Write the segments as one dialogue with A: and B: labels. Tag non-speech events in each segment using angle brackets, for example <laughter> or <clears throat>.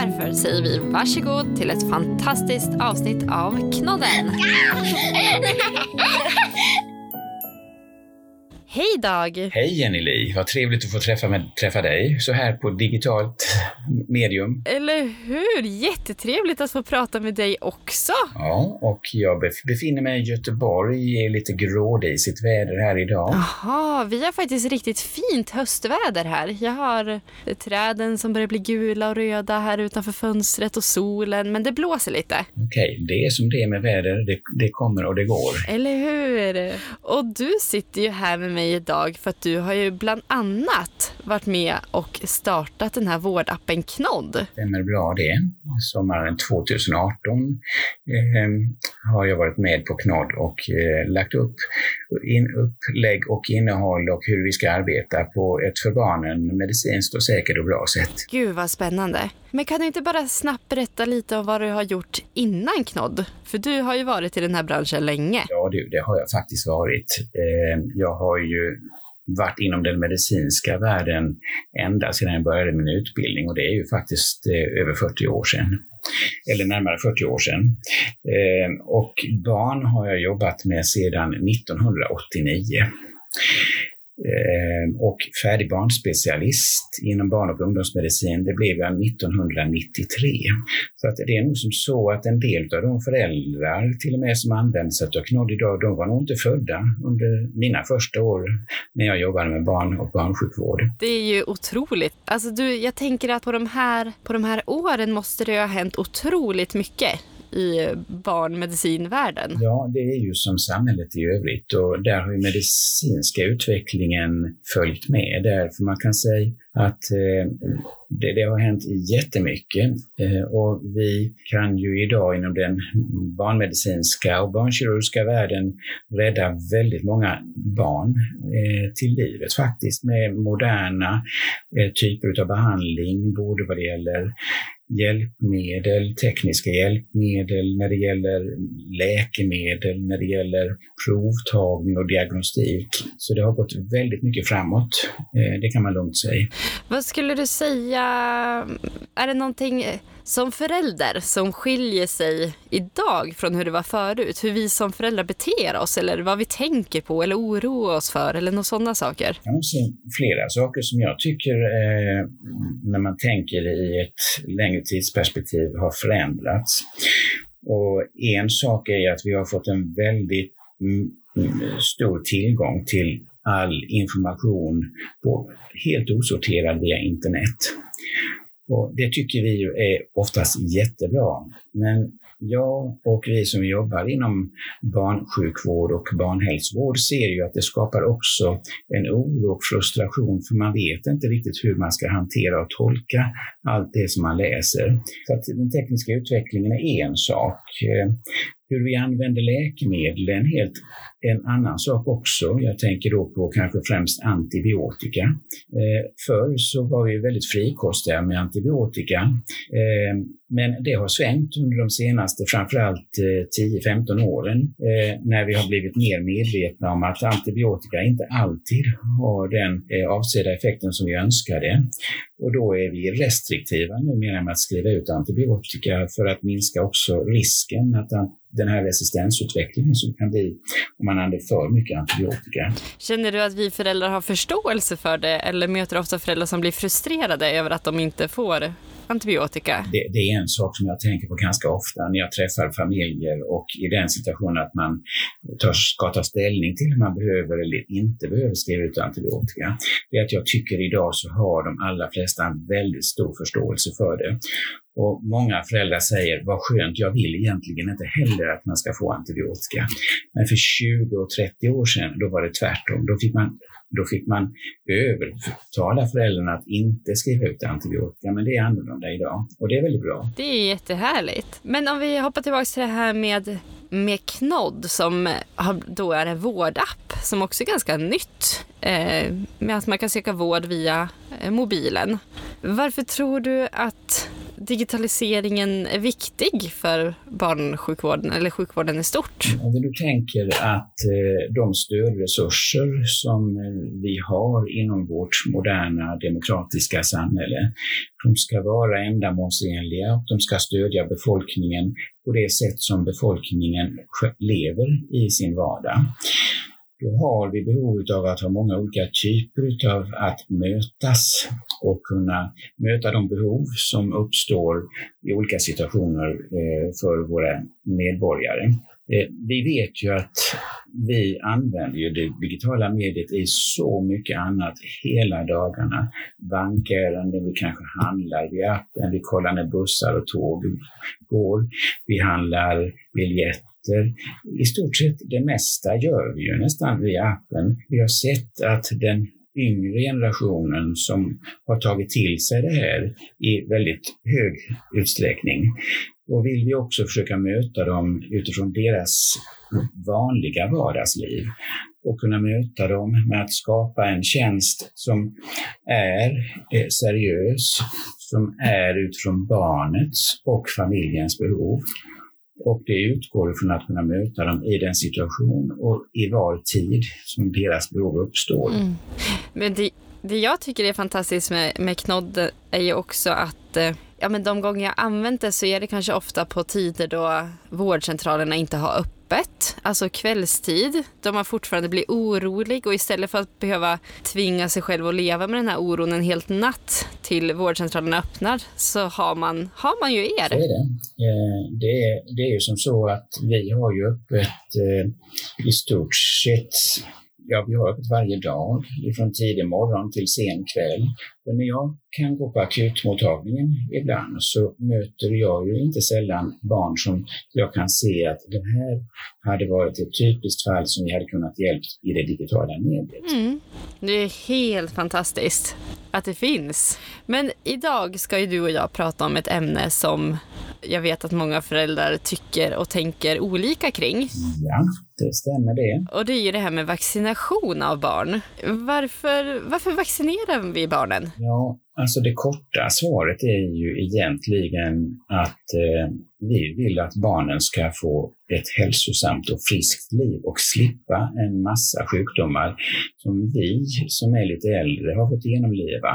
A: Därför säger vi varsågod till ett fantastiskt avsnitt av Knodden. <laughs> Hej Dag!
B: Hej Jenny-Li, vad trevligt att få träffa, med, träffa dig så här på digitalt medium.
A: Eller hur? Jättetrevligt att få prata med dig också.
B: Ja, och jag befinner mig i Göteborg i lite grådisigt väder här idag.
A: Jaha, vi har faktiskt riktigt fint höstväder här. Jag har träden som börjar bli gula och röda här utanför fönstret och solen, men det blåser lite.
B: Okej, det är som det är med väder. Det, det kommer och det går.
A: Eller hur? Och du sitter ju här med mig mig idag för att du har ju bland annat varit med och startat den här vårdappen Knodd.
B: Stämmer bra det. Sommaren 2018 eh, har jag varit med på Knodd och eh, lagt upp in, upplägg och innehåll och hur vi ska arbeta på ett för barnen medicinskt och säkert och bra sätt.
A: Gud vad spännande. Men kan du inte bara snabbt berätta lite om vad du har gjort innan Knodd? För du har ju varit i den här branschen länge.
B: Ja du, det har jag faktiskt varit. Eh, jag har ju varit inom den medicinska världen ända sedan jag började min utbildning och det är ju faktiskt eh, över 40 år sedan. Eller närmare 40 år sedan. Eh, och barn har jag jobbat med sedan 1989. Ehm, och färdig barnspecialist inom barn och ungdomsmedicin, det blev jag 1993. Så att det är nog som så att en del av de föräldrar till och med som använder sig av Knodd idag, de var nog inte födda under mina första år när jag jobbade med barn och barnsjukvård.
A: Det är ju otroligt. Alltså du, jag tänker att på de här, på de här åren måste det ha hänt otroligt mycket i barnmedicinvärlden.
B: Ja, det är ju som samhället i övrigt och där har ju medicinska utvecklingen följt med. Därför man kan säga att eh, det, det, har hänt jättemycket eh, och vi kan ju idag inom den barnmedicinska och barnkirurgiska världen rädda väldigt många barn eh, till livet faktiskt med moderna eh, typer av behandling, både vad det gäller hjälpmedel, tekniska hjälpmedel, när det gäller läkemedel, när det gäller provtagning och diagnostik. Så det har gått väldigt mycket framåt, eh, det kan man lugnt säga.
A: Vad skulle du säga, är det någonting som förälder som skiljer sig idag från hur det var förut? Hur vi som föräldrar beter oss eller vad vi tänker på eller oroar oss för eller några sådana saker?
B: Jag måste flera saker som jag tycker eh, när man tänker i ett längre tidsperspektiv har förändrats. Och en sak är att vi har fått en väldigt mm, mm, stor tillgång till all information på, helt osorterad via internet. Och det tycker vi ju är oftast jättebra. Men jag och vi som jobbar inom barnsjukvård och barnhälsovård ser ju att det skapar också en oro och frustration för man vet inte riktigt hur man ska hantera och tolka allt det som man läser. Så att den tekniska utvecklingen är en sak. Hur vi använder läkemedel är en helt en annan sak också. Jag tänker då på kanske främst antibiotika. Eh, förr så var vi väldigt frikostiga med antibiotika. Eh, men det har svängt under de senaste framförallt eh, 10-15 åren eh, när vi har blivit mer medvetna om att antibiotika inte alltid har den eh, avsedda effekten som vi önskade. Och då är vi restriktiva numera med att skriva ut antibiotika för att minska också risken att den här resistensutvecklingen som kan bli om man använder för mycket antibiotika.
A: Känner du att vi föräldrar har förståelse för det eller möter ofta föräldrar som blir frustrerade över att de inte får antibiotika?
B: Det, det, är en sak som jag tänker på ganska ofta när jag träffar familjer och i den situationen att man tar, ska ta ställning till om man behöver eller inte behöver skriva ut antibiotika. Det är att jag tycker idag så har de allra flesta en väldigt stor förståelse för det. Och många föräldrar säger, vad skönt, jag vill egentligen inte heller att man ska få antibiotika. Men för 20 och 30 år sedan, då var det tvärtom. Då fick man då fick man övertala föräldrarna att inte skriva ut antibiotika, men det är annorlunda idag och det är väldigt bra.
A: Det är jättehärligt. Men om vi hoppar tillbaka till det här med, med Knodd som då är en vårdapp som också är ganska nytt. Eh, med att man kan söka vård via eh, mobilen. Varför tror du att digitaliseringen är viktig för barnsjukvården eller sjukvården i stort?
B: Om vi nu tänker att eh, de stödresurser som eh, vi har inom vårt moderna demokratiska samhälle, de ska vara ändamålsenliga och de ska stödja befolkningen på det sätt som befolkningen lever i sin vardag då har vi behov av att ha många olika typer av att mötas och kunna möta de behov som uppstår i olika situationer eh, för våra medborgare. Eh, vi vet ju att vi använder ju det digitala mediet i så mycket annat hela dagarna. Bankärenden, vi kanske handlar via appen, vi kollar när bussar och tåg går, vi handlar biljetter. I stort sett det mesta gör vi ju nästan via appen. Vi har sett att den yngre generationen som har tagit till sig det här i väldigt hög utsträckning. Då vill vi också försöka möta dem utifrån deras vanliga vardagsliv och kunna möta dem med att skapa en tjänst som är eh, seriös, som är utifrån barnets och familjens behov och det utgår från att kunna möta dem i den situation och i var tid som deras behov uppstår. Mm.
A: Men det, det jag tycker är fantastiskt med, med Knodd är ju också att eh, ja, men de gånger jag använt det så är det kanske ofta på tider då vårdcentralerna inte har öppet, alltså kvällstid, då man fortfarande blir orolig och istället för att behöva tvinga sig själv att leva med den här oron en helt natt till vårdcentralerna öppnar så har man, har man ju er.
B: Så är det. Eh, det, är, det är ju som så att vi har ju öppet eh, i stort sett ja, vi har öppet varje dag, från tidig morgon till sen kväll. Och när jag kan gå på akutmottagningen ibland så möter jag ju inte sällan barn som jag kan se att det här hade varit ett typiskt fall som vi hade kunnat hjälpa i det digitala mediet.
A: Mm. Det är helt fantastiskt att det finns. Men idag ska ju du och jag prata om ett ämne som jag vet att många föräldrar tycker och tänker olika kring.
B: Ja, det stämmer det.
A: Och det är ju det här med vaccination av barn. Varför, varför vaccinerar vi barnen?
B: Ja, alltså det korta svaret är ju egentligen att eh, vi vill att barnen ska få ett hälsosamt och friskt liv och slippa en massa sjukdomar som vi som är lite äldre har fått genomleva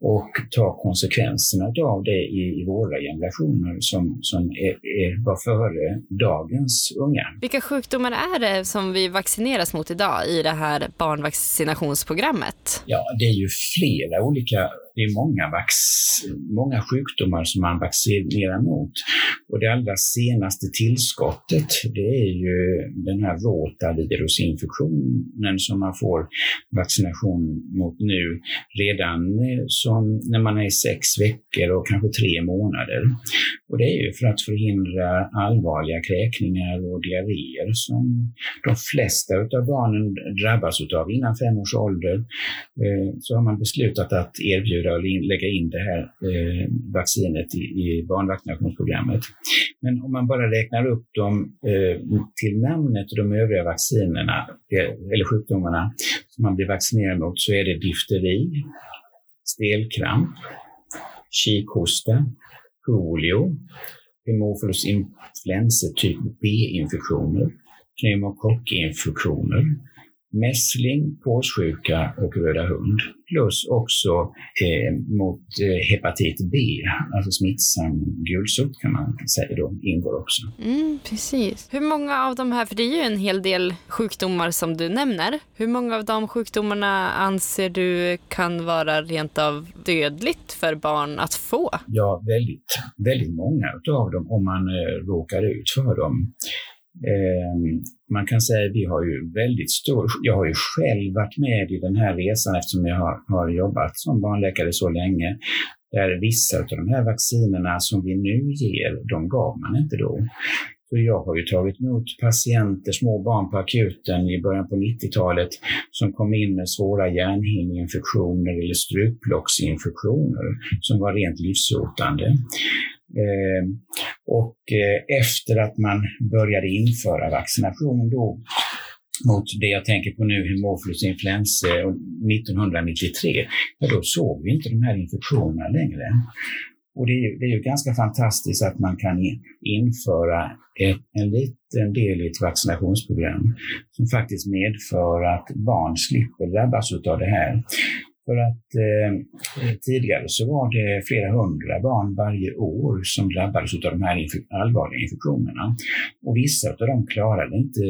B: och ta konsekvenserna av det i, i våra generationer som, som är, är, var före dagens unga.
A: Vilka sjukdomar är det som vi vaccineras mot idag i det här barnvaccinationsprogrammet?
B: Ja, det är ju flera olika det är många, vax, många sjukdomar som man vaccinerar mot. Och det allra senaste tillskottet, det är ju den här rotavirusinfektionen som man får vaccination mot nu redan eh, som när man är sex veckor och kanske tre månader. Och det är ju för att förhindra allvarliga kräkningar och diarréer som de flesta av barnen drabbas av innan fem års ålder. Eh, så har man beslutat att erbjuda och lägga in det här eh, vaccinet i, i barnvaccinationsprogrammet. Men om man bara räknar upp dem eh, till namnet och de övriga vaccinerna, eh, eller sjukdomarna som man blir vaccinerad mot, så är det difteri, stelkramp, kikhosta, polio, hemofilus influenzae typ B-infektioner, pneumokockinfektioner, mässling, påssjuka och röda hund. Plus också eh, mot eh, hepatit B, alltså smittsam gulsot kan man säga då, ingår också.
A: Mm, precis. Hur många av de här, för det är ju en hel del sjukdomar som du nämner. Hur många av de sjukdomarna anser du kan vara rent av dödligt för barn att få?
B: Ja, väldigt, väldigt många av dem om man eh, råkar ut för dem. Ehm, man kan säga att vi har ju väldigt stor, jag har ju själv varit med i den här resan eftersom jag har, har jobbat som barnläkare så länge där vissa av de här vaccinerna som vi nu ger, de gav man inte då. Så jag har ju tagit emot patienter, små barn på akuten i början på 90-talet som kom in med svåra hjärnhinneinfektioner eller struplocksinfektioner som var rent livshotande. Eh, och eh, efter att man började införa vaccination då mot det jag tänker på nu, hemofilus influensa 1993, ja, då såg vi inte de här infektionerna längre. Och det är, ju, det är ju ganska fantastiskt att man kan införa ett, en liten del i ett vaccinationsprogram som faktiskt medför att barn slipper drabbas av det här. För att eh, eh, tidigare så var det flera hundra barn varje år som drabbades av de här inf allvarliga infektionerna. Och vissa av dem klarade inte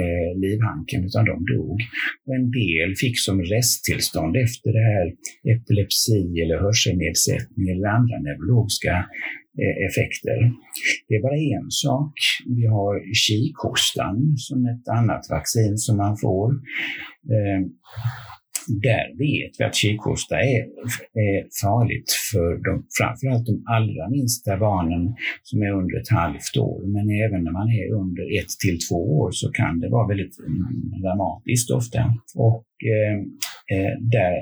B: eh, livhanken utan de dog. Och en del fick som resttillstånd efter det här epilepsi eller hörselnedsättning eller andra neurologiska eh, effekter. Det är bara en sak. Vi har kikhostan som ett annat vaccin som man får. Eh, där vet vi att kikhosta är, är farligt för de, framförallt de allra minsta barnen som är under ett halvt år. Men även när man är under ett till två år så kan det vara väldigt mm, dramatiskt ofta. Och eh, eh, där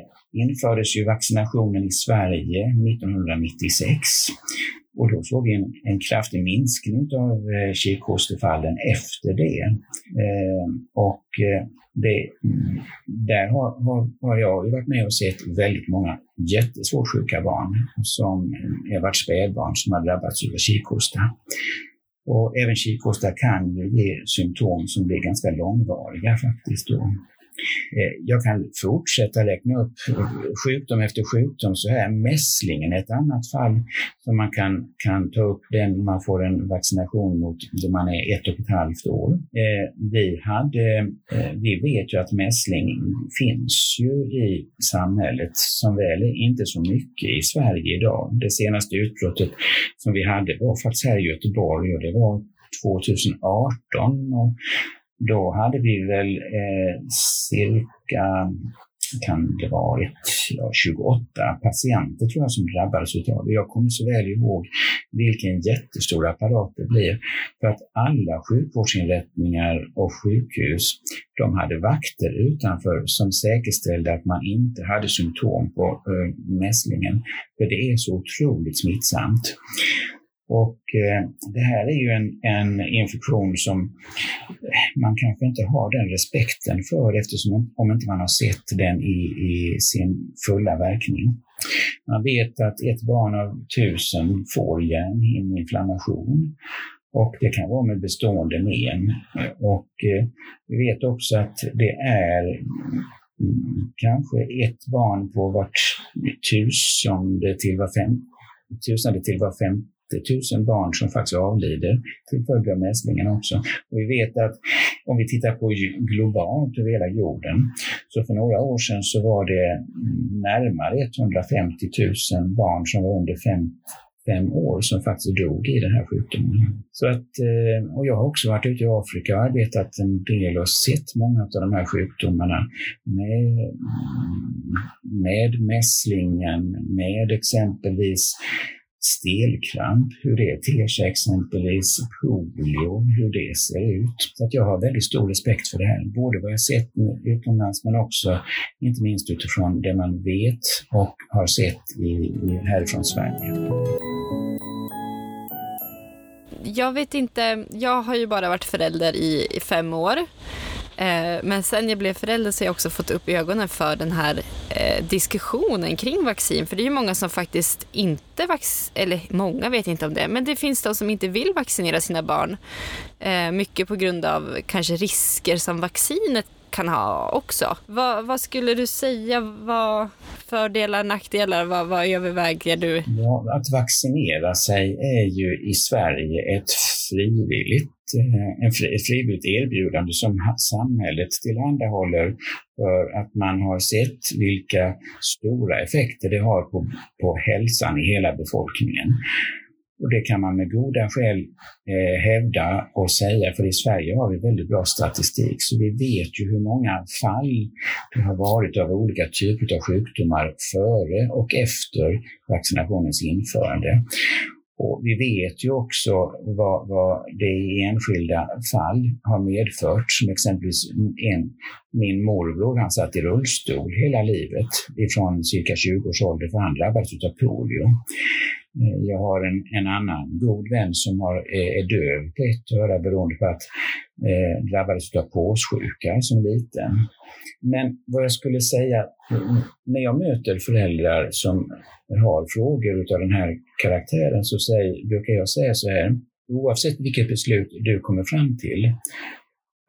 B: infördes ju vaccinationen i Sverige 1996. Och då såg vi en, en kraftig minskning av eh, kikhostefallen efter det. Eh, och eh, det, mm, där har, har, har jag varit med och sett väldigt många jättesvårt sjuka barn som eh, har varit spädbarn som har drabbats av kikhosta. Och även kikhosta kan ju ge symptom som blir ganska långvariga faktiskt. Då. Eh, jag kan fortsätta räkna upp sjukdom efter sjukdom så här. Mässlingen är ett annat fall som man kan, kan ta upp den man får en vaccination mot då man är ett och ett halvt år. Eh, vi, hade, eh, vi vet ju att mässling finns ju i samhället som väl är inte så mycket i Sverige idag. Det senaste utbrottet som vi hade var faktiskt här i Göteborg och det var 2018. Och då hade vi väl eh, cirka kan det vara ett, ja, 28 patienter tror jag som drabbades av det. Jag kommer så väl ihåg vilken jättestor apparat det blir. För att alla sjukvårdsinrättningar och sjukhus, de hade vakter utanför som säkerställde att man inte hade symptom på äh, mässlingen. För det är så otroligt smittsamt. Och eh, det här är ju en, en infektion som eh, man kanske inte har den respekten för eftersom om inte man har sett den i, i sin fulla verkning. Man vet att ett barn av tusen får hjärnhinneinflammation och det kan vara med bestående men. Och eh, vi vet också att det är mm, kanske ett barn på vart tusende till var fem, tusende till var fem, tusen barn som faktiskt avlider till följd av mässlingen också. Och vi vet att om vi tittar på globalt över hela jorden, så för några år sedan så var det närmare 150 000 barn som var under fem, fem år som faktiskt dog i den här sjukdomen. Så att, eh, och jag har också varit ute i Afrika och arbetat en del och sett många av de här sjukdomarna med, med mässlingen, med exempelvis stelkramp, hur det ter sig exempelvis, polio, hur det ser ut. Så att jag har väldigt stor respekt för det här, både vad jag sett utomlands men också inte minst utifrån det man vet och har sett i, i, härifrån Sverige.
A: Jag vet inte, jag har ju bara varit förälder i, i fem år. Eh, men sen jag blev förälder så har jag också fått upp ögonen för den här eh, diskussionen kring vaccin. För det är ju många som faktiskt inte vax eller många vet inte om det, men det finns de som inte vill vaccinera sina barn. Eh, mycket på grund av kanske risker som vaccinet kan ha också. Vad, vad skulle du säga vad fördelar, nackdelar? Vad, vad överväger du?
B: Ja, att vaccinera sig är ju i Sverige ett frivilligt, eh, ett frivilligt erbjudande som samhället tillhandahåller för att man har sett vilka stora effekter det har på, på hälsan i hela befolkningen. Och det kan man med goda skäl eh, hävda och säga, för i Sverige har vi väldigt bra statistik, så vi vet ju hur många fall det har varit av olika typer av sjukdomar före och efter vaccinationens införande. Och vi vet ju också vad, vad det i enskilda fall har medfört, som exempelvis en, min morbror, han satt i rullstol hela livet ifrån cirka 20 års ålder för han drabbades av polio. Eh, jag har en, en annan god vän som har, eh, är döv på ett öra beroende på att eh, drabbades av påssjuka som liten. Men vad jag skulle säga, när jag möter föräldrar som har frågor av den här karaktären så säger, brukar jag säga så här, oavsett vilket beslut du kommer fram till,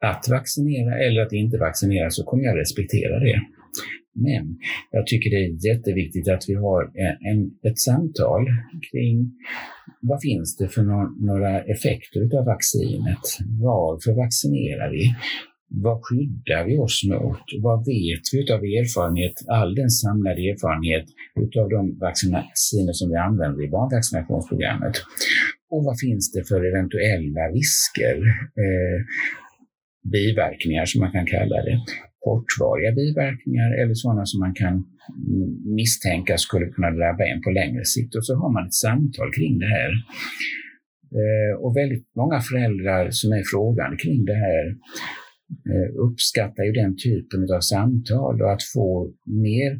B: att vaccinera eller att inte vaccinera så kommer jag respektera det. Men jag tycker det är jätteviktigt att vi har eh, en, ett samtal kring vad finns det för no några effekter av vaccinet? Varför vaccinerar vi? Vad skyddar vi oss mot? Vad vet vi av erfarenhet, all den samlade erfarenhet utav de vacciner som vi använder i barnvaccinationsprogrammet? Och vad finns det för eventuella risker? Eh, biverkningar som man kan kalla det kortvariga biverkningar eller sådana som man kan misstänka skulle kunna drabba en på längre sikt. Och så har man ett samtal kring det här. Eh, och väldigt många föräldrar som är frågande kring det här Eh, uppskattar ju den typen av samtal och att få mer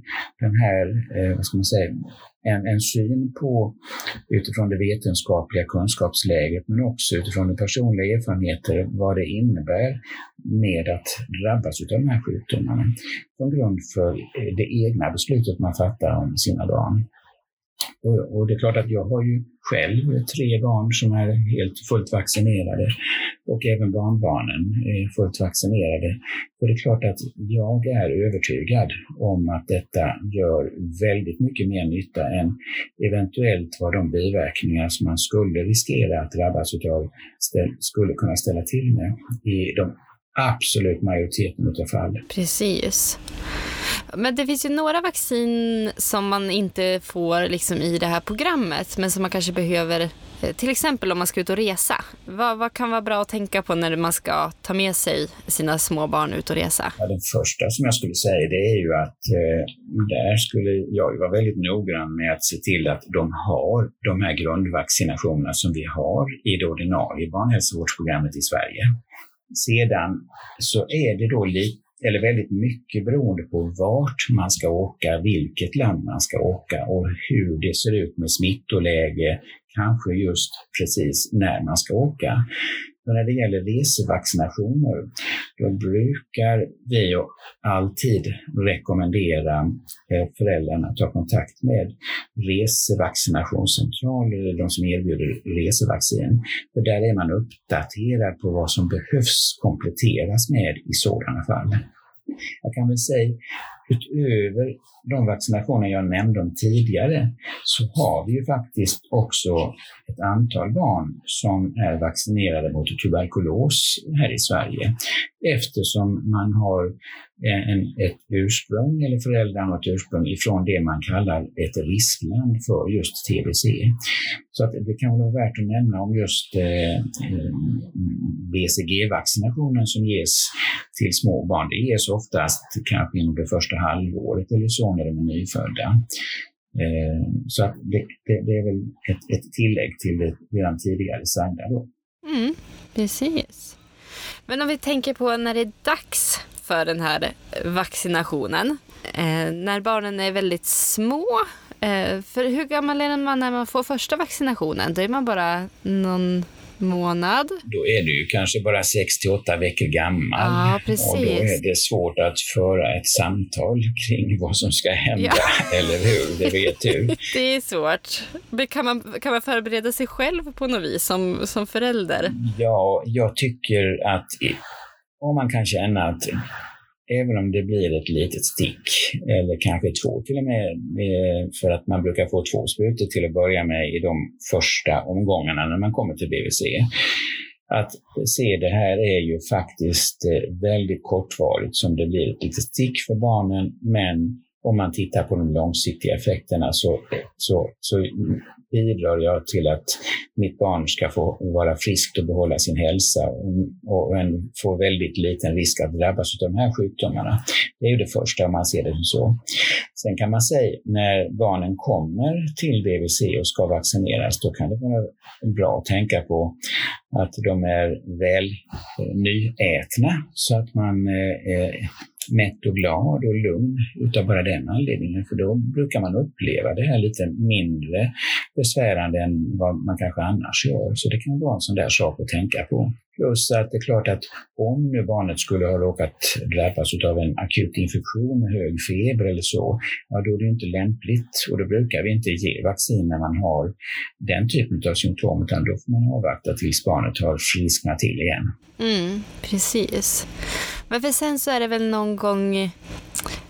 B: den här, eh, vad ska man säga, en, en syn på utifrån det vetenskapliga kunskapsläget men också utifrån de personliga erfarenheter vad det innebär med att drabbas av de här sjukdomarna som grund för eh, det egna beslutet man fattar om sina barn. Och, och, det är klart att jag har ju själv tre barn som är helt fullt vaccinerade och även barnbarnen är fullt vaccinerade. Och det är klart att jag är övertygad om att detta gör väldigt mycket mer nytta än eventuellt vad de biverkningar som man skulle riskera att drabbas av skulle kunna ställa till med i de absolut majoriteten av fallen.
A: Precis. Men det finns ju några vaccin som man inte får liksom i det här programmet men som man kanske behöver eh, till exempel om man ska ut och resa. Vad, vad, kan vara bra att tänka på när man ska ta med sig sina små barn ut och resa?
B: Ja, den första som jag skulle säga det är ju att eh, där skulle jag vara väldigt noggrann med att se till att de har de här grundvaccinationerna som vi har i det ordinarie barnhälsovårdsprogrammet i Sverige. Sedan så är det då lite eller väldigt mycket beroende på vart man ska åka, vilket land man ska åka och hur det ser ut med smittoläge, kanske just precis när man ska åka. Men när det gäller resevaccinationer, då brukar vi alltid rekommendera eh, föräldrarna att ta kontakt med resevaccinationscentraler eller de som erbjuder resevaccin. För där är man uppdaterad på vad som behövs kompletteras med i sådana fall. Jag kan väl säga utöver de vaccinationer jag nämnde om tidigare så har vi ju faktiskt också ett antal barn som är vaccinerade mot tuberkulos här i Sverige. Eftersom man har Eh, en, ett ursprung, eller föräldrarna har ett ursprung ifrån det man kallar ett riskland för just TBC. Så att det kan vara värt att nämna om just eh, mm, BCG-vaccinationen som ges till små barn. Det ges oftast kanske inom det första halvåret eller så när de är nyfödda. Eh, så att det, det, det, är väl ett, ett tillägg till det redan tidigare sagda. Då.
A: Mm, precis. Men om vi tänker på när det är dags för den här vaccinationen. Eh, när barnen är väldigt små. Eh, för hur gammal är man när man får första vaccinationen? Då är man bara någon månad.
B: Då är du ju kanske bara 6 till 8 veckor gammal.
A: Ja, precis.
B: Och då är det svårt att föra ett samtal kring vad som ska hända, ja. <laughs> eller hur? Det vet du. <laughs>
A: det är svårt. Kan man, kan man förbereda sig själv på något vis som, som förälder?
B: Ja, jag tycker att och man kan känna att även om det blir ett litet stick, eller kanske två till och med, eh, för att man brukar få två sprutor till att börja med i de första omgångarna när man kommer till BVC. Att se det här är ju faktiskt eh, väldigt kortvarigt som det blir ett litet stick för barnen, men om man tittar på de långsiktiga effekterna så, så, så bidrar jag till att mitt barn ska få vara friskt och behålla sin hälsa och, en, få väldigt liten risk att drabbas av de här sjukdomarna. Det är ju det första om man ser det så. Sen kan man säga när barnen kommer till BVC och ska vaccineras, då kan det vara bra att tänka på att de är väl nyätna så att man eh, eh, mätt och glad och lugn utav bara den anledningen. För då brukar man uppleva det här lite mindre besvärande än vad man kanske annars gör. Så det kan vara en sån där sak att tänka på. Plus att det är klart att om nu barnet skulle ha råkat drabbas av en akut infektion med hög feber eller så, ja då är det inte lämpligt och då brukar vi inte ge vaccin när man har den typen av symptom utan då får man avvakta tills barnet har frisknat till igen.
A: Mm, precis. Men för sen så är det väl någon gång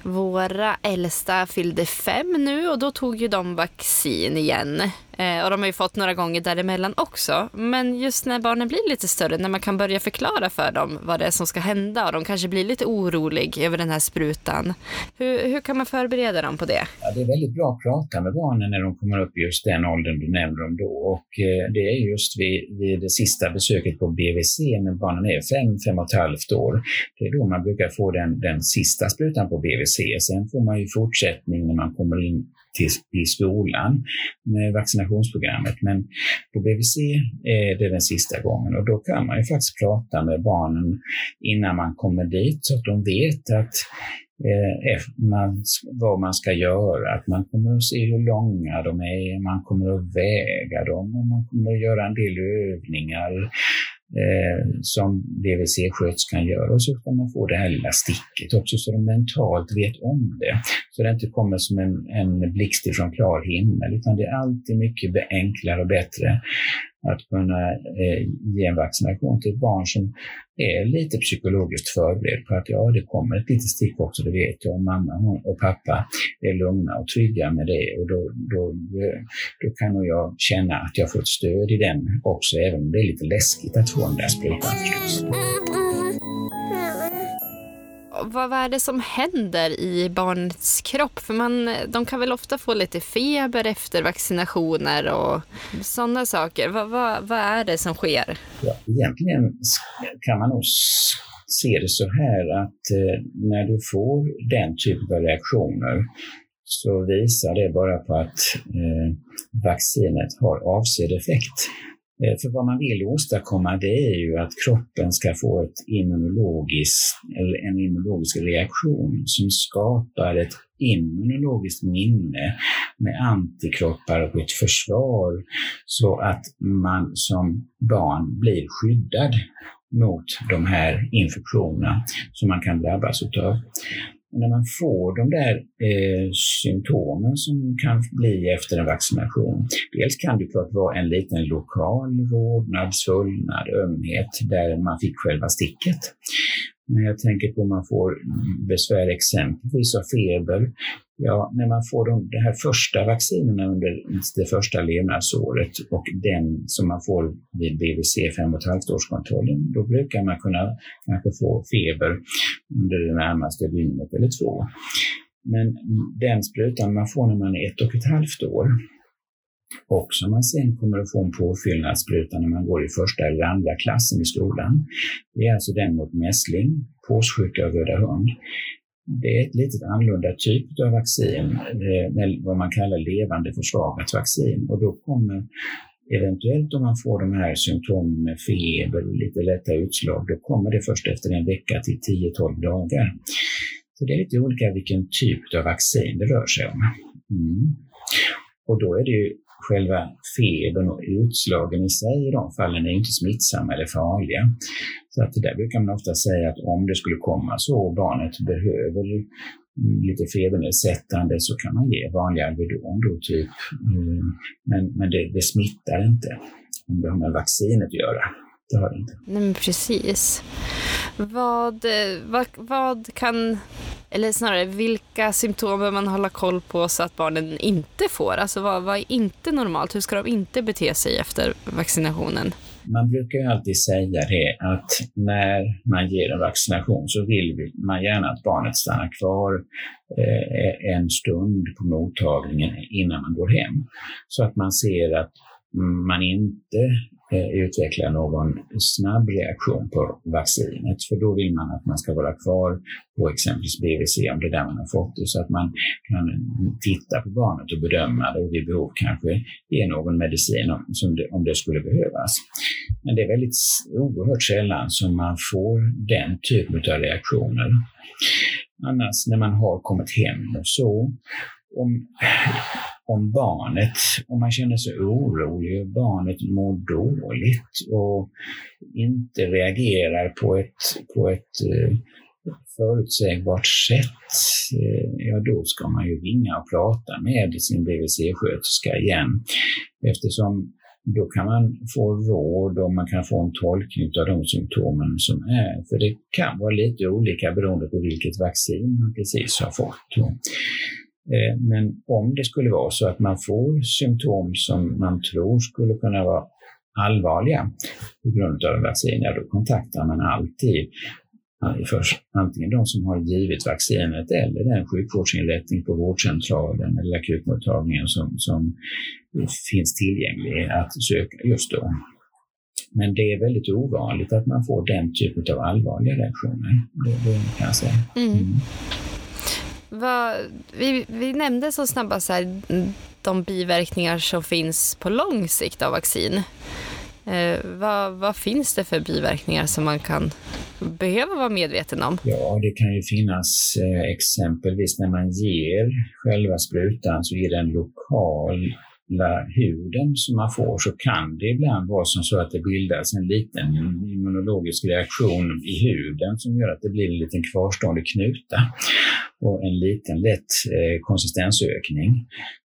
A: våra äldsta fyllde fem nu och då tog ju de vaccin igen. Eh, och de har ju fått några gånger däremellan också. Men just när barnen blir lite större, när man kan börja förklara för dem vad det är som ska hända och de kanske blir lite orolig över den här sprutan. Hur, hur kan man förbereda dem på det?
B: Ja, det är väldigt bra att prata med barnen när de kommer upp i just den åldern du nämnde dem då. Och eh, det är just vid, vid det sista besöket på BVC när barnen är fem, fem och ett halvt år. Det är då man brukar få den, den sista sprutan på BVC. Sen får man ju fortsättning när man kommer in till, i skolan med vaccinationsprogrammet. Men på BVC är det den sista gången och då kan man ju faktiskt prata med barnen innan man kommer dit så att de vet att eh, man, vad man ska göra, att man kommer att se hur långa de är, man kommer att väga dem och man kommer att göra en del övningar eh, som BVC-sköterskan gör och så ska man få det här lilla sticket också så de mentalt vet om det. Så det inte kommer som en, en blixt ifrån klar himmel utan det är alltid mycket enklare och bättre att kunna eh, ge en vaccination till ett barn som är lite psykologiskt förberedd på att ja, det kommer ett litet stick också, det vet jag. Och mamma och pappa är lugna och trygga med det och då, då, då kan nog jag känna att jag får ett stöd i den också, även om det är lite läskigt att få den där sprutan
A: vad, vad är det som händer i barnets kropp? För man, de kan väl ofta få lite feber efter vaccinationer och sådana saker. Vad, vad, vad är det som sker?
B: Ja, egentligen kan man nog se det så här att eh, när du får den typen av reaktioner så visar det bara på att eh, vaccinet har avsedd effekt. Eh, för vad man vill åstadkomma det är ju att kroppen ska få ett immunologiskt, eller en immunologisk reaktion som skapar ett immunologiskt minne med antikroppar och ett försvar så att man som barn blir skyddad mot de här infektionerna som man kan drabbas utav. Och när man får de där eh, symptomen som kan bli efter en vaccination, dels kan det klart vara en liten lokal rodnad, svullnad, ömhet där man fick själva sticket. Men jag tänker på om man får besvär exempelvis av feber, Ja, när man får de, de här första vaccinerna under det första levnadsåret och den som man får vid BVC 5,5-årskontrollen, då brukar man kunna kanske få feber under det närmaste dygnet eller två. Men den sprutan man får när man är ett och ett halvt år och som man sen kommer att få en påfyllnadsspruta när man går i första eller andra klassen i skolan. Det är alltså den mot mässling, påssjuka och röda hund. Det är ett lite annorlunda typ av vaccin, vad man kallar levande försvagat vaccin. Och då kommer eventuellt om man får de här symptomen med feber och lite lätta utslag, då kommer det först efter en vecka till 10-12 dagar. Så det är lite olika vilken typ av vaccin det rör sig om. Mm. Och då är det ju själva febern och utslagen i sig i de fallen är inte smittsamma eller farliga. Så att där brukar man ofta säga att om det skulle komma så och barnet behöver mm, lite febernedsättande så kan man ge vanlig Alvedon då typ. Mm. Men, men det, det smittar inte om det har med vaccinet att göra. Det har det inte.
A: Nej, men precis. Vad, eh, vad, vad kan eller snarare vilka symptom bör man hålla koll på så att barnen inte får? Alltså vad, vad är inte normalt? Hur ska de inte bete sig efter vaccinationen?
B: Man brukar ju alltid säga det att när man ger en vaccination så vill man gärna att barnet stannar kvar eh, en stund på mottagningen innan man går hem. Så att man ser att man inte eh, utvecklar någon snabb reaktion på vaccinet. För då vill man att man ska vara kvar på exempelvis BVC om det är där man har fått det, så att man kan titta på barnet och bedöma det och vid behov kanske ge någon medicin om, det, om det skulle behövas. Men det är väldigt oerhört sällan som man får den typen av reaktioner. Annars när man har kommit hem och så, om om barnet, om man känner sig orolig och barnet mår dåligt och inte reagerar på ett, på ett eh, förutsägbart sätt, eh, ja då ska man ju ringa och prata med sin BVC-sköterska igen. Eftersom då kan man få råd och man kan få en tolkning av de symptomen som är. För det kan vara lite olika beroende på vilket vaccin man precis har fått. Eh, men om det skulle vara så att man får symptom som man tror skulle kunna vara allvarliga på grund av vaccin, ja, då kontaktar man alltid först antingen de som har givit vaccinet eller den sjukvårdsinrättning på vårdcentralen eller akutmottagningen som, som finns tillgänglig att söka just då. Men det är väldigt ovanligt att man får den typen av allvarliga reaktioner. Det, det kan jag säga. Mm.
A: Va, vi, vi nämnde så snabba så här, de biverkningar som finns på lång sikt av vaccin. Eh, vad, vad, finns det för biverkningar som man kan behöva vara medveten om?
B: Ja, det kan ju finnas eh, exempelvis när man ger själva sprutan så ger den lokal lokal huden som man får så kan det ibland vara som så att det bildas en liten immunologisk reaktion i huden som gör att det blir en liten kvarstående knuta och en liten lätt eh, konsistensökning.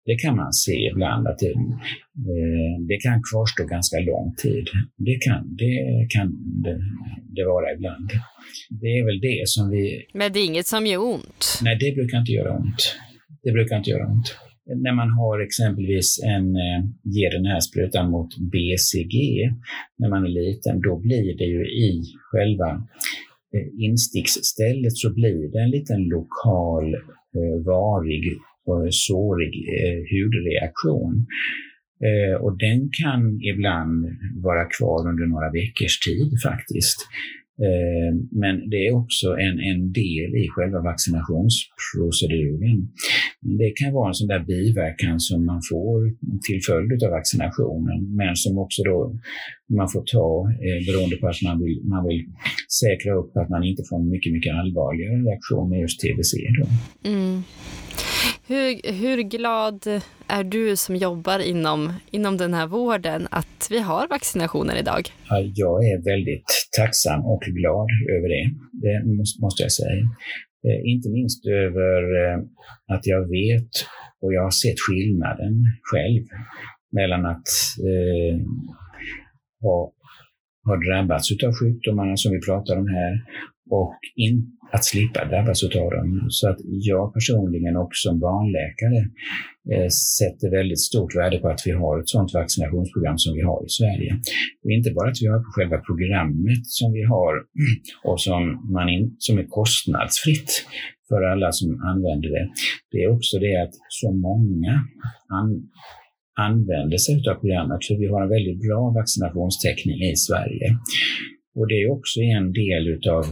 B: Det kan man se ibland att det, eh, det kan kvarstå ganska lång tid. Det kan det, kan det, det vara ibland. Det är väl det som vi...
A: Men det är inget som gör ont?
B: Nej, det brukar inte göra ont. Det brukar inte göra ont när man har exempelvis en, eh, ger den här sprutan mot BCG när man är liten, då blir det ju i själva eh, insticksstället så blir det en liten lokal eh, varig och sårig hudreaktion. Och den kan ibland vara kvar under några veckors tid faktiskt. Eh, men det är också en, en del i själva vaccinationsproceduren. Det kan vara en sån där biverkan som man får till följd av vaccinationen, men som också då man får ta eh, beroende på att man vill, man vill säkra upp att man inte får en mycket, mycket allvarligare reaktion med just TBC. Då. Mm.
A: Hur, hur glad är du som jobbar inom, inom den här vården att vi har vaccinationer idag?
B: jag är väldigt tacksam och glad över det, det måste jag säga. Eh, inte minst över eh, att jag vet och jag har sett skillnaden själv mellan att eh, ha, ha drabbats av sjukdomarna som vi pratar om här och inte att slippa drabbas av dem. Så att jag personligen och som barnläkare eh, sätter väldigt stort värde på att vi har ett sådant vaccinationsprogram som vi har i Sverige. Och inte bara att vi har på själva programmet som vi har <clears throat> och som, man in, som är kostnadsfritt för alla som använder det. Det är också det att så många an, använder sig av programmet, för vi har en väldigt bra vaccinationstäckning i Sverige. Och det är också en del utav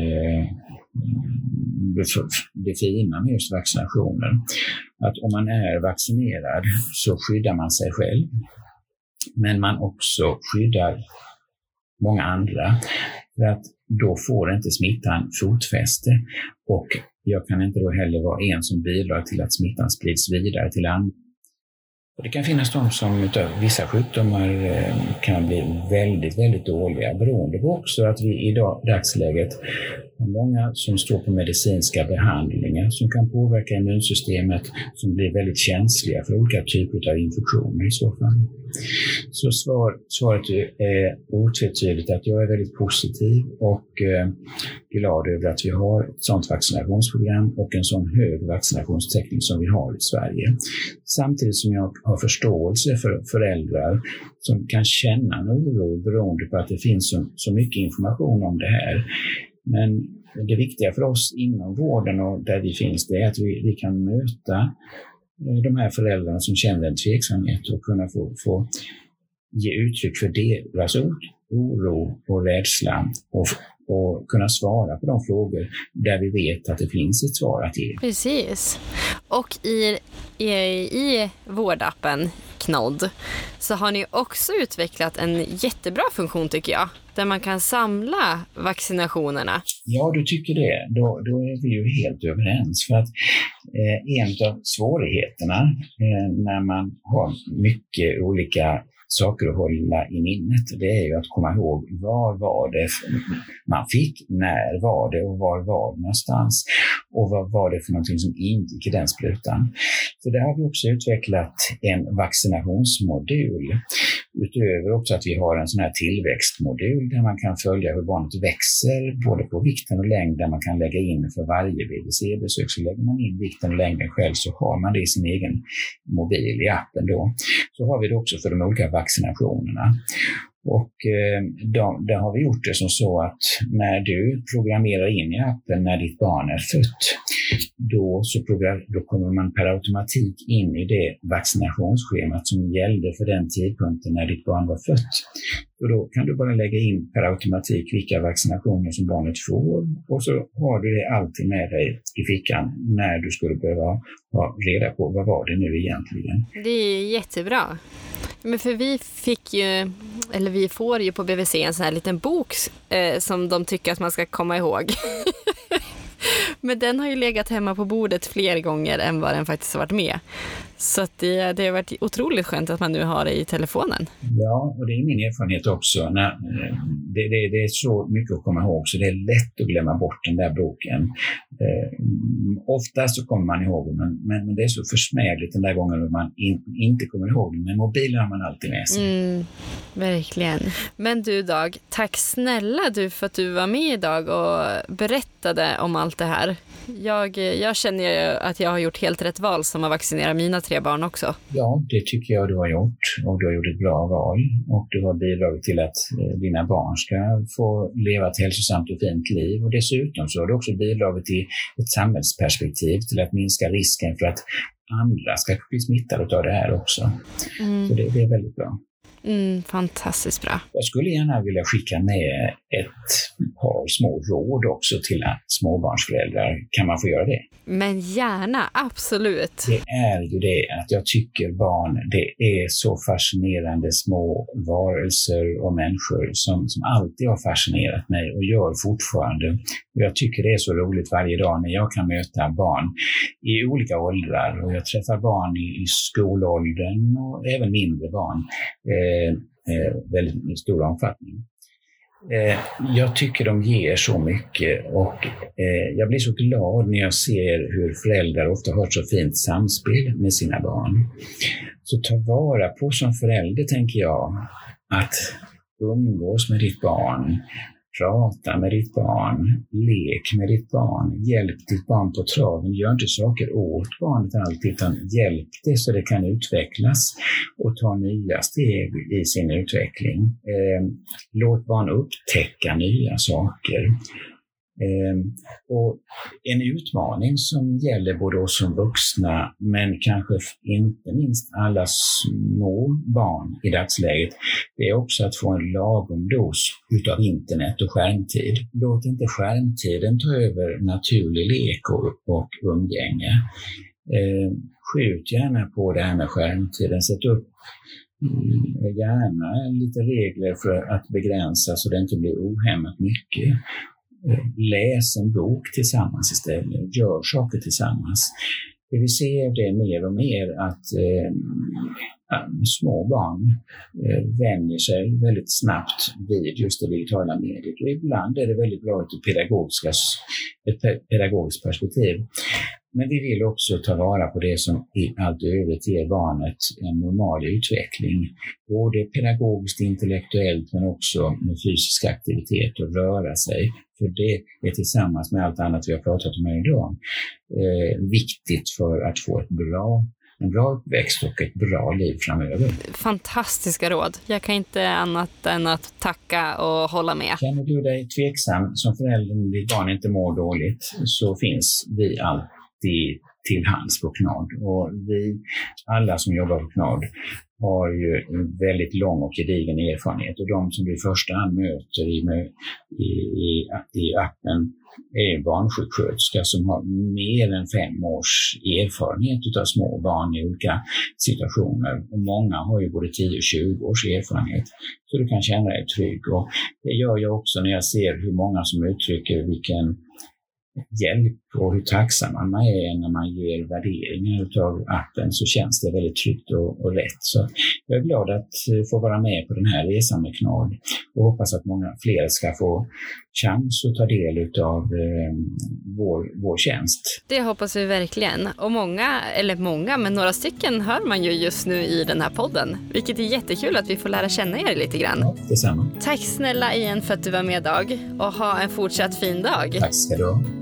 B: eh, det fina med just vaccinationen. Att om man är vaccinerad så skyddar man sig själv. Men man också skyddar många andra. För att då får inte smittan fotfäste och jag kan inte då heller vara en som bidrar till att smittan sprids vidare till andra det kan finnas de som utav vissa sjukdomar eh, kan bli väldigt, väldigt dåliga beroende på också att vi i dag, dagsläget Många som står på medicinska behandlingar som kan påverka immunsystemet som blir väldigt känsliga för olika typer av infektioner i så fall. Så svar, svaret är otvetydigt att jag är väldigt positiv och eh, glad över att vi har ett sådant vaccinationsprogram och en sån hög vaccinationstäckning som vi har i Sverige. Samtidigt som jag har förståelse för föräldrar som kan känna en oro beroende på att det finns så, så mycket information om det här. Men det viktiga för oss inom vården och där vi finns, det är att vi, vi kan möta eh, de här föräldrarna som känner en tveksamhet och kunna få, få ge uttryck för deras oro och rädsla och, och kunna svara på de frågor där vi vet att det finns ett svar att ge.
A: Precis. Och i, i, i vårdappen Knodd så har ni också utvecklat en jättebra funktion tycker jag, där man kan samla vaccinationerna.
B: Ja, du tycker det. Då, då är vi ju helt överens. För att eh, en av svårigheterna eh, när man har mycket olika saker att hålla i minnet, det är ju att komma ihåg var var det man fick, när var det och var var det någonstans? Och vad var det för någonting som ingick i den sprutan? Så där har vi också utvecklat en vaccinationsmodul. Utöver också att vi har en sån här tillväxtmodul där man kan följa hur barnet växer, både på vikten och längden. man kan lägga in för varje BVC-besök. Så lägger man in vikten och längden själv så har man det i sin egen mobil i appen då. Så har vi det också för de olika vaccinationerna. Och eh, då, då, har vi gjort det som så att när du programmerar in i appen när ditt barn är fött, då, så då kommer man per automatik in i det vaccinationsschemat som gällde för den tidpunkten när ditt barn var fött. Och då kan du bara lägga in per automatik vilka vaccinationer som barnet får och så har du det alltid med dig i fickan när du skulle behöva ha reda på vad var det nu egentligen.
A: Det är jättebra. Men för vi fick ju, eller vi får ju på BVC en sån här liten bok eh, som de tycker att man ska komma ihåg. <laughs> Men den har ju legat hemma på bordet fler gånger än vad den faktiskt har varit med. Så det, det har varit otroligt skönt att man nu har det i telefonen.
B: Ja, och det är min erfarenhet också. När, eh, det, det, det, är så mycket att komma ihåg så det är lätt att glömma bort den där boken. Eh, oftast så kommer man ihåg den, men, men, det är så försmädligt den där gången när man in, inte kommer ihåg den. Men mobilen har man alltid med sig.
A: Mm, verkligen. Men du Dag, tack snälla du för att du var med idag och berättade om allt det här. Jag, jag känner ju att jag har gjort helt rätt val som har vaccinerat mina tre barn också.
B: Ja, det tycker jag du har gjort och du har gjort ett bra val och du har bidragit till att eh, dina barn ska få leva ett hälsosamt och fint liv och dessutom så har du också bidragit till ett samhällsperspektiv till att minska risken för att andra ska bli smittade av det här också. Mm. Så det, det är väldigt bra.
A: Mm, fantastiskt bra.
B: Jag skulle gärna vilja skicka med ett par små råd också till småbarnsföräldrar. Kan man få göra det?
A: Men gärna, absolut.
B: Det är ju det att jag tycker barn, det är så fascinerande små varelser och människor som, som alltid har fascinerat mig och gör fortfarande. Jag tycker det är så roligt varje dag när jag kan möta barn i olika åldrar och jag träffar barn i, i skolåldern och även mindre barn. Eh, Eh, eh, väldigt stor omfattning. Eh, jag tycker de ger så mycket och eh, jag blir så glad när jag ser hur föräldrar ofta har så fint samspel med sina barn. Så ta vara på som förälder, tänker jag, att umgås med ditt barn, Prata med ditt barn, lek med ditt barn, hjälp ditt barn på traven. Gör inte saker åt barnet alltid, utan hjälp det så det kan utvecklas och ta nya steg i sin utveckling. Ehm, låt barn upptäcka nya saker. Ehm, och en utmaning som gäller både oss som vuxna, men kanske inte minst alla små barn i dagsläget, det är också att få en lagom dos utav internet och skärmtid. Låt inte skärmtiden ta över naturlig lek och, umgänge. Ehm, skjut gärna på det här med skärmtiden. Sätt upp mm, gärna lite regler för att begränsa så det inte blir ohämmat mycket Mm. läs en bok tillsammans istället, gör saker tillsammans. Det vi ser det mer och mer att, eh, små barn eh, vänjer sig väldigt snabbt vid just det digitala mediet. Och ibland är det väldigt bra ur ett, ett pedagogiskt perspektiv. Men vi vill också ta vara på det som i allt övrigt ger barnet en normal utveckling. Både pedagogiskt, intellektuellt men också med fysisk aktivitet och röra sig. För det är tillsammans med allt annat vi har pratat om här idag eh, viktigt för att få ett bra en bra uppväxt och ett bra liv framöver.
A: Fantastiska råd. Jag kan inte annat än att tacka och hålla med.
B: Känner du dig tveksam som förälder när ditt barn inte mår dåligt så finns vi alltid till hands på KNAD. Och vi alla som jobbar på KNAD har ju en väldigt lång och gedigen erfarenhet och de som du i första hand möter i, i, i, i appen är barnsjuksköterska som har mer än fem års erfarenhet av små barn i olika situationer. Och många har ju både 10 och 20 års erfarenhet. Så du kan känna dig trygg. Och det gör jag också när jag ser hur många som uttrycker vilken hjälp och hur tacksam man är när man ger värderingar av appen så känns det väldigt tryggt och, och rätt. Så jag är glad att eh, få vara med på den här resan med KNAD och hoppas att många fler ska få chans att ta del av eh, vår, vår tjänst.
A: Det hoppas vi verkligen. Och många, eller många, men några stycken hör man ju just nu i den här podden. Vilket är jättekul att vi får lära känna er lite grann.
B: Ja, detsamma.
A: Tack snälla igen för att du var med Dag och ha en fortsatt fin dag.
B: Tack ska du ha.